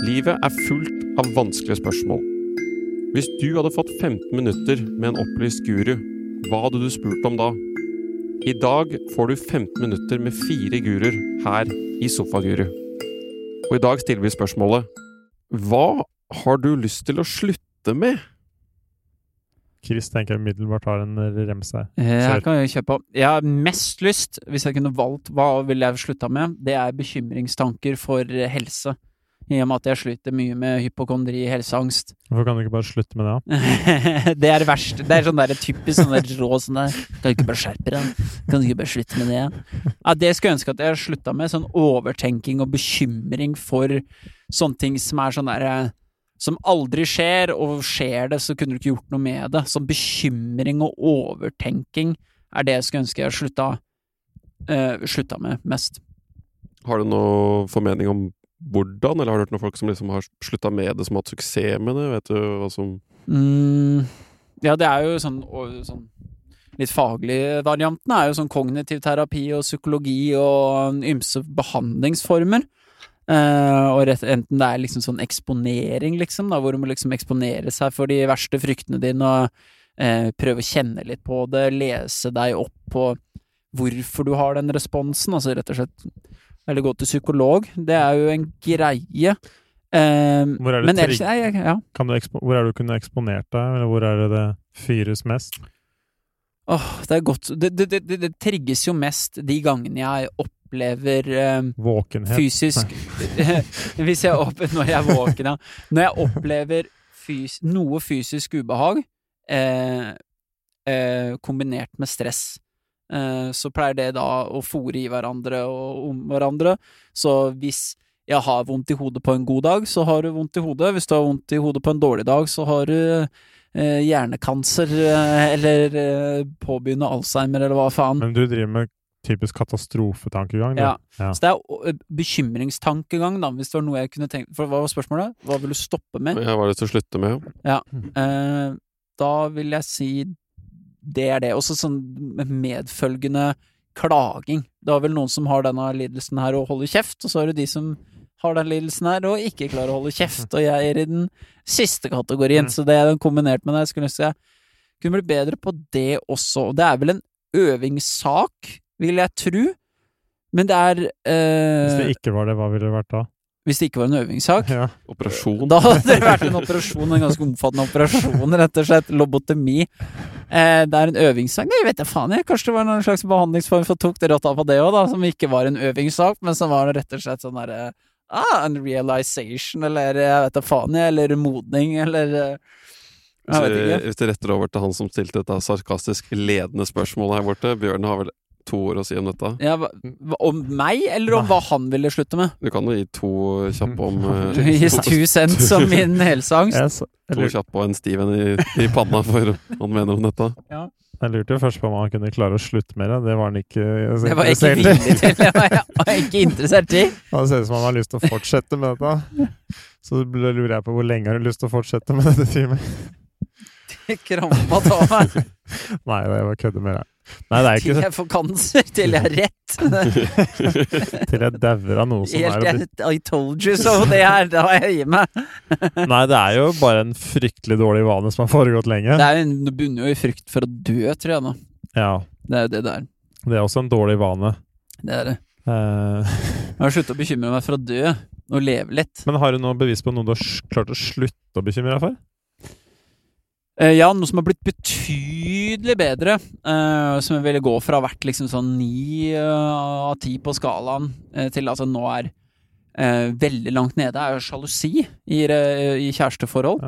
Livet er fullt av vanskelige spørsmål. Hvis du hadde fått 15 minutter med en opplyst guru, hva hadde du spurt om da? I dag får du 15 minutter med fire guruer her i Sofaguru. Og i dag stiller vi spørsmålet Hva har du lyst til å slutte med? Chris tenker jeg umiddelbart har en remse her. Jeg kan jo kjøpe opp. Jeg har mest lyst, hvis jeg kunne valgt hva ville jeg slutta med, det er bekymringstanker for helse. I og med at jeg sliter mye med hypokondri, helseangst. Hvorfor kan du ikke bare slutte med det? da? det er det verste. Det er sånn der typisk sånn der rå sånn der Kan du ikke bare skjerpe deg? Kan du ikke bare slutte med det? Ja, det skulle jeg ønske at jeg slutta med. Sånn overtenking og bekymring for sånne ting som er sånn derre som aldri skjer, og skjer det, så kunne du ikke gjort noe med det. Sånn bekymring og overtenking er det jeg skulle ønske jeg slutta, uh, slutta med mest. Har du noe formening om hvordan, eller har du hørt noen folk som liksom har slutta med det, som har hatt suksess med det? Vet du hva som Mm, ja, det er jo sånn, og, sånn Litt faglige varianten er jo sånn kognitiv terapi og psykologi og ymse behandlingsformer. Eh, og rett, enten det er liksom sånn eksponering, liksom, da, hvor du må liksom eksponere seg for de verste fryktene dine og eh, prøve å kjenne litt på det, lese deg opp på hvorfor du har den responsen, altså rett og slett Eller gå til psykolog. Det er jo en greie. Eh, Hvor er det men ellers nei, jeg- ja. Kan du hvor er det du kunne eksponert deg, eller hvor er det det fyres mest? Åh, det er godt Det, det, det, det trigges jo mest de gangene jeg opplever eh, Våkenhet? fysisk Hvis jeg opp, Når jeg er våken, ja. Når jeg opplever fys, noe fysisk ubehag eh, eh, kombinert med stress, så pleier det da å fòre i hverandre og om hverandre. Så hvis jeg har vondt i hodet på en god dag, så har du vondt i hodet. Hvis du har vondt i hodet på en dårlig dag, så har du eh, hjernekancer eh, eller eh, påbegynne Alzheimer eller hva faen. Men du driver med typisk katastrofetankegang? du. Ja. ja. Så det er bekymringstankegang, da, hvis det var noe jeg kunne tenkt For hva var spørsmålet? Hva vil du stoppe med? jeg har det til å slutte med? Eh, da vil jeg si det er det. Også sånn medfølgende klaging. Det er vel noen som har denne lidelsen her og holder kjeft, og så er det de som har den lidelsen her og ikke klarer å holde kjeft, og jeg er i den siste kategorien. Mm. Så det er den kombinert med det. Jeg skulle ønske jeg kunne bli bedre på det også. Det er vel en øvingssak, vil jeg tro. Men det er eh, Hvis det ikke var det, hva ville det vært da? Hvis det ikke var en øvingssak, Ja. Operasjon? da hadde det vært en operasjon, en ganske omfattende operasjon, rett og slett. Lobotomi. Eh, det er en øvingssak. Nei, vet jeg faen, jeg. Kanskje det var en slags behandlingsform for tok det rotta på det òg, da. Som ikke var en øvingssak, men som var rett og slett sånn derre Ah, en realization, eller jeg vet da faen, jeg. Eller modning, eller eh, Jeg vet ikke. Hvis det retter over til han som stilte dette sarkastisk ledende spørsmålet her borte Bjørn har vel to ord å si om dette? Ja, om meg, eller om hva han ville slutte med? Du kan jo gi to kjappe om uh, Gis to, two cents som min helseangst. Yes, to kjappe og en stiv en i, i panna for hva han mener om dette. jeg lurte jo først på om han kunne klare å slutte med det. Det var han ikke Det var ikke villig til. Det var jeg ikke interessert i. Det ser ut som han har lyst til å fortsette med dette. Så lurer jeg på hvor lenge har du lyst til å fortsette med dette teamet? Krampa ta meg. Nei, jeg bare kødder med deg. Nei, det er Til jeg får kanser, til jeg har rett. til jeg dauer av noe som er jeg, I told you so, det her, da har jeg gir meg. Nei, det er jo bare en fryktelig dårlig vane som har foregått lenge. Det, er, jo- det bunner jo i frykt for å dø, tror jeg nå. Ja, Det er jo det det er. det er også en dårlig vane. Det er det. Eh, Jeg har sluttet å bekymre meg for å dø, og leve litt. men har du noe bevis på noe du har klart å slutte å bekymre deg for? Eh, ja, noe som har blitt betydelig bedre, eh, som jeg ville gå fra å ha vært liksom sånn ni eh, av ti på skalaen, eh, til altså nå er veldig langt nede, er jo sjalusi i, i kjæresteforhold.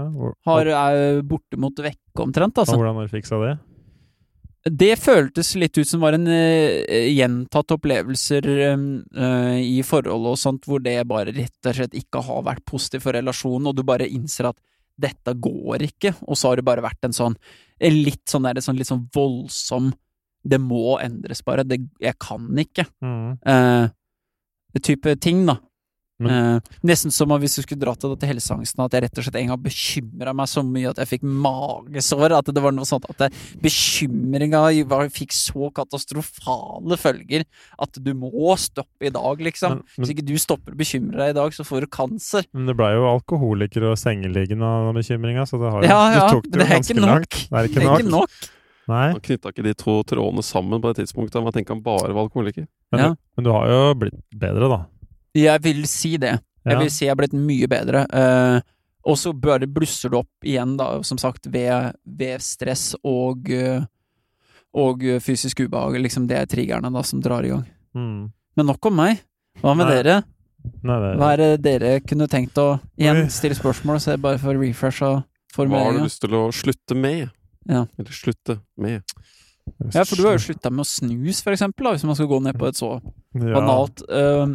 Har, er bortimot vekk omtrent, og altså. hvordan har du fiksa det? Det føltes litt ut som var en uh, gjentatt opplevelser uh, i forhold og sånt, hvor det bare rett og slett ikke har vært positivt for relasjonen, og du bare innser at dette går ikke, og så har det bare vært en sånn litt sånn der, sånn litt sånn voldsom Det må endres, bare. Det, jeg kan ikke. Mm. Uh, type ting, da. Eh, nesten som om hvis du skulle dratt det til helseangsten, at jeg rett og slett en gang bekymra meg så mye at jeg fikk magesår. At det var noe sånt at bekymringa fikk så katastrofale følger at du må stoppe i dag, liksom. Men- men- Hvis ikke du stopper å bekymre deg i dag, så får du kanser. Men det ble jo alkoholiker og sengeliggende av bekymringa, så det har jo Ja, ja, Du tok det det jo er ganske langt. Det er Det ikke er nok. ikke nok. Nei, Han knytta ikke de to trådene sammen på det tidspunktet. Man tenker han bare var alkoholiker. men, Ja. men du har jo blitt bedre, da. Jeg vil si det. Jeg Ja. vil si jeg er blitt mye bedre. Uh, og så bare blusser det opp igjen, da, som sagt, ved, ved stress og eh, og fysisk ubehag. Liksom det er triggerne da som drar i gang. Mm. Men nok om meg. Hva med Nei. dere? Nei, det Hva er det dere kunne tenkt å Igjen stille spørsmål, så jeg bare får refresh av Hva har du lyst til å slutte med? Ja. Eller slutte med? Ja, for du har jo slutta med å snus, for eksempel, da, hvis man skal gå ned på et så Ja. banalt eh,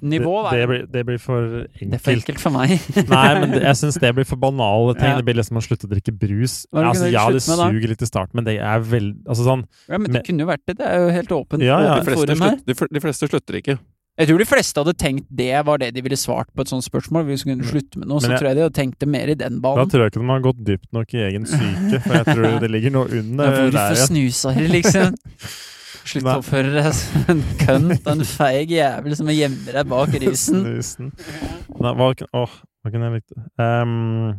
nivå. Det, det, blir, det blir for det er for enkelt. enkelt for meg. Nei, men det, jeg syns det blir for banale ting. Ja. Det blir liksom å slutte å drikke brus. Det altså, ja, det suger litt i starten, men det er veldig Altså sånn ja, men det kunne jo vært det. Det er jo helt åpent. Ja, ja. De fleste, slutt, de, fleste slutter ikke. Jeg tror de fleste hadde tenkt det var det de ville svart på et sånt spørsmål. Hvis vi kunne slutte med noe, så jeg- tror jeg de hadde tenkt det mer i den banen. Da tror jeg ikke de har gått dypt nok i egen syke, for jeg tror det ligger noe under Hvorfor der igjen. snuser de liksom? Slutt å oppføre deg som en kønt, og en feig jævel som gjemmer deg bak rusen. Snusen. Nei, hva, å, hva kunne jeg likt um,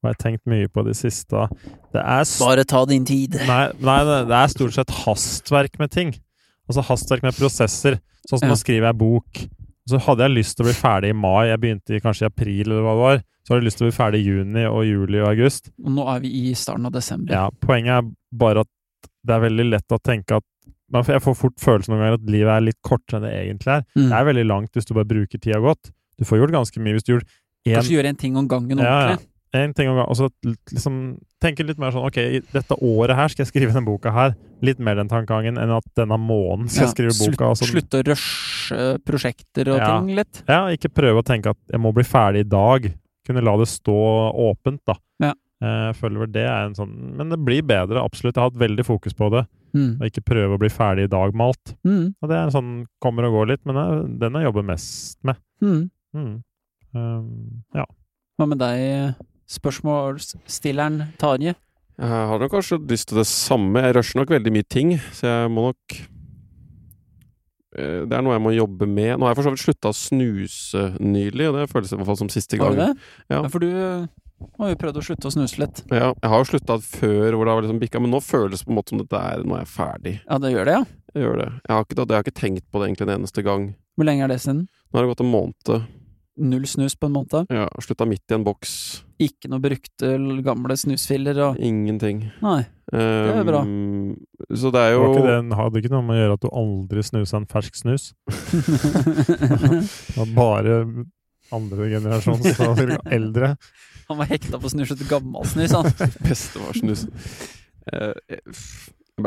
Hva har jeg tenkt mye på de siste? Det er Bare ta din tid. Nei, nei det er stort sett hastverk med ting. Altså hastverk med prosesser. Sånn som Ja. nå skriver jeg bok. Så hadde jeg lyst til å bli ferdig i mai, jeg begynte kanskje i april eller hva det var, så hadde jeg lyst til å bli ferdig i juni og juli og august. Og nå er vi i starten av desember. Ja, poenget er bare at det er veldig lett å tenke at Jeg får fort følelsen noen ganger at livet er litt kortere enn det egentlig er. Mm. Det er veldig langt hvis du bare bruker tida godt. Du får gjort ganske mye hvis du gjør én Kanskje gjøre en ting om gangen Ja, ja. en ting om gangen. Og så liksom tenke litt mer sånn Ok, i dette året her skal jeg skrive denne boka her. Litt mer den tankegangen enn at denne måneden skal jeg skrive boka. Og sånn. Slutte å rushe prosjekter og Ja. ting litt. Ja, ikke prøve å tenke at jeg må bli ferdig i dag. Kunne la det stå åpent, da. Ja. Eh, Jeg føler vel det er en sånn Men det blir bedre, absolutt. Jeg har hatt veldig fokus på det. Mm. Og ikke prøve å bli ferdig i dag med alt. Mm. Og det er en sånn kommer og går litt, men det er den jeg jobber mest med. Mm. Mm. Um, ja. Hva med deg, spørsmålsstilleren Tarje? Jeg har nok kanskje lyst til det samme. Jeg rusher nok veldig mye ting, så jeg må nok eh, Det er noe jeg må jobbe med. Nå har jeg for så vidt slutta å snuse nylig, og det føles i hvert fall som siste gang. Var det? Ja. For du har vi prøvd å slutte å snuse litt. Ja, jeg har jo slutta før hvor det har liksom bikka, men nå føles det på en måte som dette er Nå er jeg ferdig. Ja, det gjør det, ja. Jeg gjør det. Jeg har ikke, jeg har ikke tenkt på det egentlig en eneste gang. Hvor lenge er det siden? Nå har det gått en måned. Null snus på en måned? Ja, Slutta midt i en boks. Ikke noe brukte gamle snusfiller og Ingenting. Nei. Det er bra. Um, så det er jo ikke det, hadde ikke noe med å gjøre at du aldri snusa en fersk snus? Det bare andre generasjons eldre. Han var hekta på snus, snuse til gammel snus, han. Bestefar-snus. Eh,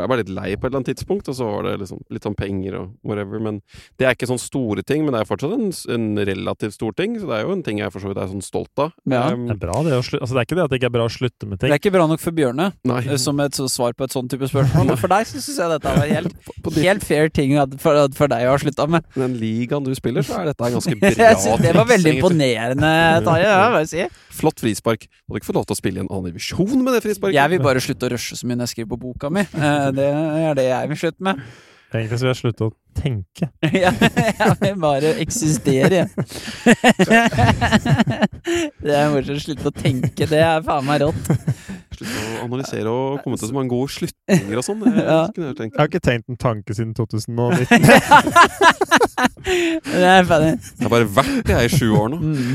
jeg ble litt lei på et eller annet tidspunkt, og så var det liksom litt sånn penger og whatever. Men det er ikke sånne store ting, men det er fortsatt en, en relativt stor ting. Så det er jo en ting jeg for så vidt er sånn stolt av. Ja. Um, Det er bra det å slutte Altså det er ikke det at det ikke er bra å slutte med ting. Det er ikke bra nok for Bjørne nei. eh, som et svar på et sånn type spørsmål, men for deg så syns jeg dette var helt, På, på de, helt fair ting for, for deg å ha slutta med. den ligaen du spiller, så er dette ganske bra. Jeg synes det var veldig imponerende, Tarjei. Ja, hva si. Flott frispark. Hadde ikke fått lov til å spille i en annen divisjon med det frisparket. Jeg vil bare slutte å rushe så mye når jeg skriver på boka mi. Eh, Det er det jeg vil slutte med. Egentlig så vil jeg slutte å tenke. ja, jeg vil bare eksistere, jeg. Det er morsomt å slutte å tenke. Det er faen meg rått. Slutte å analysere og komme til så mange gode slutninger og sånn. Ja. jeg. Jeg har ikke tenkt en tanke siden 2019. Det er ferdig. Jeg har bare vært det her i sju år nå. Mm.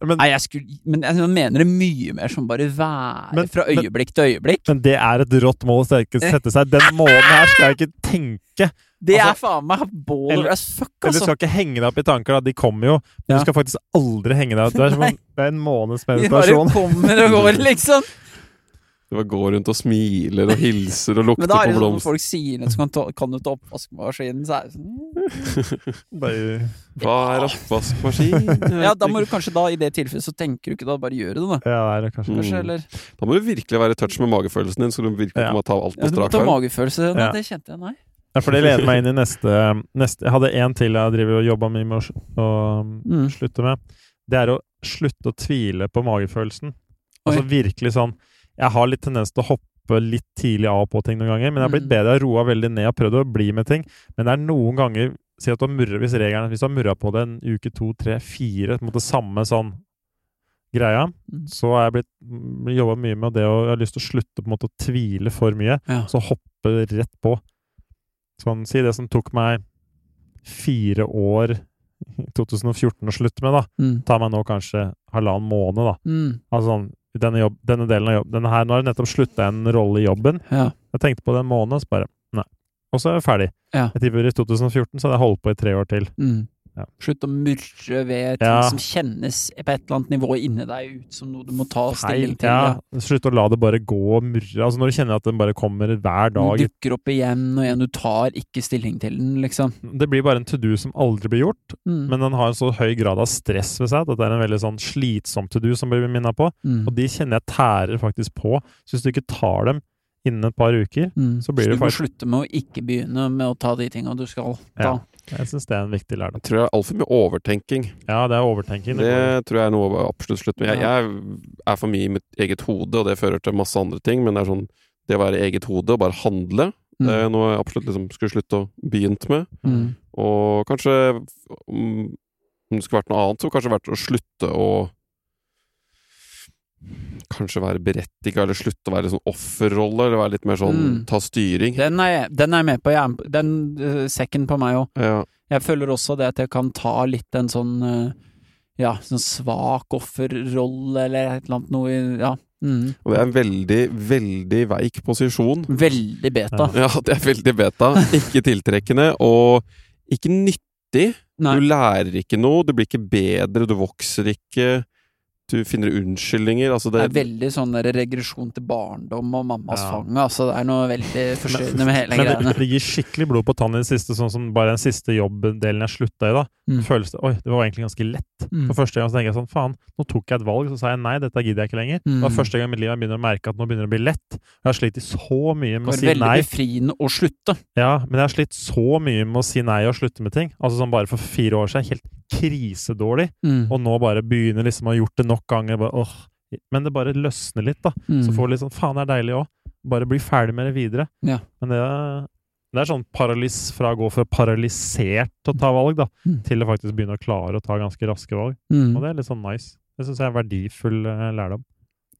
Men, Nei, jeg skulle Men jeg mener det mye mer som bare være Men- fra øyeblikk til øyeblikk. men det er et rått mål å sette sette seg. Den måneden her skal jeg ikke tenke. Det er Altså, faen meg baller eller- as fuck, Eller du altså. skal ikke henge deg opp i tanker, da. De kommer jo. Men Ja. du skal faktisk aldri henge deg opp. Det er, som det er en måneds De bare kommer og går, liksom. Du bare går rundt og smiler og hilser og lukter Men da er det sånn når folk sier noe, så kan, ta, kan du ta oppvaskmaskinen, så er det sånn Bare, Hva er oppvaskmaskin? Ja, da må du kanskje da, i det tilfellet, så tenker du ikke da, bare gjør det, da. ja, det er det kanskje. Kanskje, Mm. eller Da må du virkelig være i touch med magefølelsen din, så du virkelig Ja. må ta alt på ja, på Du må ta arm. magefølelse. Nei, det kjente jeg, nei. Ja, for det leder meg inn i neste, neste Jeg hadde én til jeg driver og jobba mye med og å Mm. slutte med. Det er å slutte å tvile på magefølelsen. Altså Oi. virkelig sånn Jeg har litt tendens til å hoppe litt tidlig av på ting noen ganger, men jeg har blitt Mm. bedre. Jeg har roa veldig ned og prøvd å bli med ting. Men det er noen ganger Si at du har murret, hvis regelen Hvis du har murra på det en uke, to, tre, fire på en måte samme sånn greia, Mm. så har jeg blitt jobba mye med det og jeg har lyst til å slutte på en måte å tvile for mye. Ja. Så hoppe rett på. Sånn, si det som tok meg fire år i 2014 å slutte med, da. Mm. Tar meg nå kanskje halvannen måned, da. Mm. Altså sånn, denne, jobb, denne delen av jobben Denne her, Nå har jeg nettopp slutta en rolle i jobben. Ja. Jeg tenkte på det en måned, så bare Nei. Og så er jeg ferdig. Ja. Jeg tipper i 2014 så hadde jeg holdt på i tre år til. Mm. Ja. Slutt å murre ved ting Ja. som kjennes på et eller annet nivå inni deg ut som noe du må ta stilling til. Ja. Slutt å la det bare gå og murre. Altså Når du kjenner at den bare kommer hver Den dag. dukker opp igjen og igjen. Du tar ikke stilling til den, liksom. Det blir bare en to do som aldri blir gjort, Mm. men den har en så høy grad av stress ved seg at det er en veldig sånn slitsom to do som blir minna på. Mm. Og de kjenner jeg tærer faktisk på. Så hvis du ikke tar dem innen et par uker Mm. så blir du det må faktisk- slutte med å ikke begynne med å ta de tinga du skal ta. Ja. Jeg syns det er en viktig lærdom. Jeg tror det er altfor mye overtenking. Ja, det er overtenking. Det Det tror jeg er noe å absolutt slutte med. Jeg, jeg er for mye i mitt eget hode, og det fører til masse andre ting, men det er sånn det å være i eget hode og bare handle, det er Mm. noe jeg absolutt liksom skulle slutte å begynt med. Mm. Og kanskje om om det skulle vært noe annet, så kanskje vært å slutte å Kanskje være berettiga, eller slutte å være sånn offerrolle, eller være litt mer sånn Mm. ta styring. Den, er jeg, den er jeg med på. Jeg er, den uh, sekken på meg òg. Ja. Jeg føler også det at jeg kan ta litt en sånn uh, ja, sånn svak offerrolle eller et eller annet noe Ja. Mm. Og det er en veldig, veldig veik posisjon. Veldig beta. Ja, det er veldig beta. Ikke tiltrekkende, og ikke nyttig. Nei. Du lærer ikke noe, du blir ikke bedre, du vokser ikke. Du finner unnskyldninger. Altså Det det, er veldig sånn der regresjon til barndom og mammas Ja. fang. Altså, det er noe veldig forstyrrende med hele Men det, greiene. det gir skikkelig blod på tann i det siste, sånn som bare den siste jobbdelen jeg slutta i, da. Mm. Føles det Oi, det var egentlig ganske lett. Mm. For første gang så tenker jeg sånn Faen, nå tok jeg et valg, så sa jeg nei, dette gidder jeg ikke lenger. Det var Mm. første gang i mitt liv jeg begynner å merke at nå begynner det å bli lett. Jeg har slitt så mye med Det å var si veldig befriende å slutte. Ja, men jeg har slitt så mye med å si nei og slutte med ting. Altså sånn bare for fire år siden, helt krisedårlig. Mm. Og nå bare begynner liksom å ha gjort det nok ganger. Bare, åh. Men det bare løsner litt, da. Mm. Så får du litt sånn Faen, det er deilig òg. Bare bli ferdig med det videre. Ja. Men det er, det er sånn paralys fra å gå for paralysert til å ta valg, da, Mm. til å faktisk begynne å klare å ta ganske raske valg. Mm. Og det er litt sånn nice. Det syns jeg er verdifull eh, lærdom.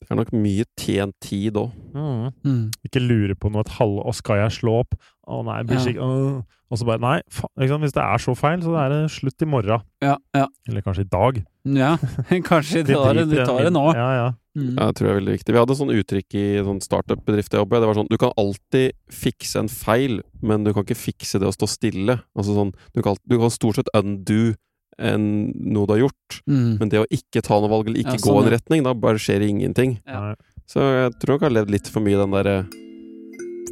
Det er nok mye tjent tid òg. Mm. Ikke lure på noe et halve Og skal jeg slå opp? Å nei, blir Ja. skikk- Og så bare Nei, hvis det er så feil, så er det slutt i morgen. Ja, ja. Eller kanskje i dag. ja. Kanskje de tar det, driter tar det nå. Ja, ja. Mm. Det tror jeg er veldig viktig. Vi hadde sånn uttrykk i sånn startup-bedrift jeg jobber i. Det var sånn Du kan alltid fikse en feil, men du kan ikke fikse det å stå stille. Altså sånn Du kan, du kan stort sett undo en, noe du har gjort, Mm. men det å ikke ta noe valg eller ikke Ja, gå sånn, en retning, da bare skjer ingenting. Ja. Så jeg tror nok jeg har levd litt for mye den derre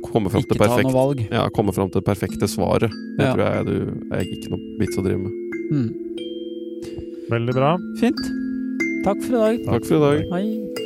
Komme fram til perfekt. Ja, komme fram til det perfekte svaret. Det Ja. tror jeg du er ikke noe vits å drive med. Mm. Veldig bra. Fint. Takk for i dag. Takk for i dag. Hei.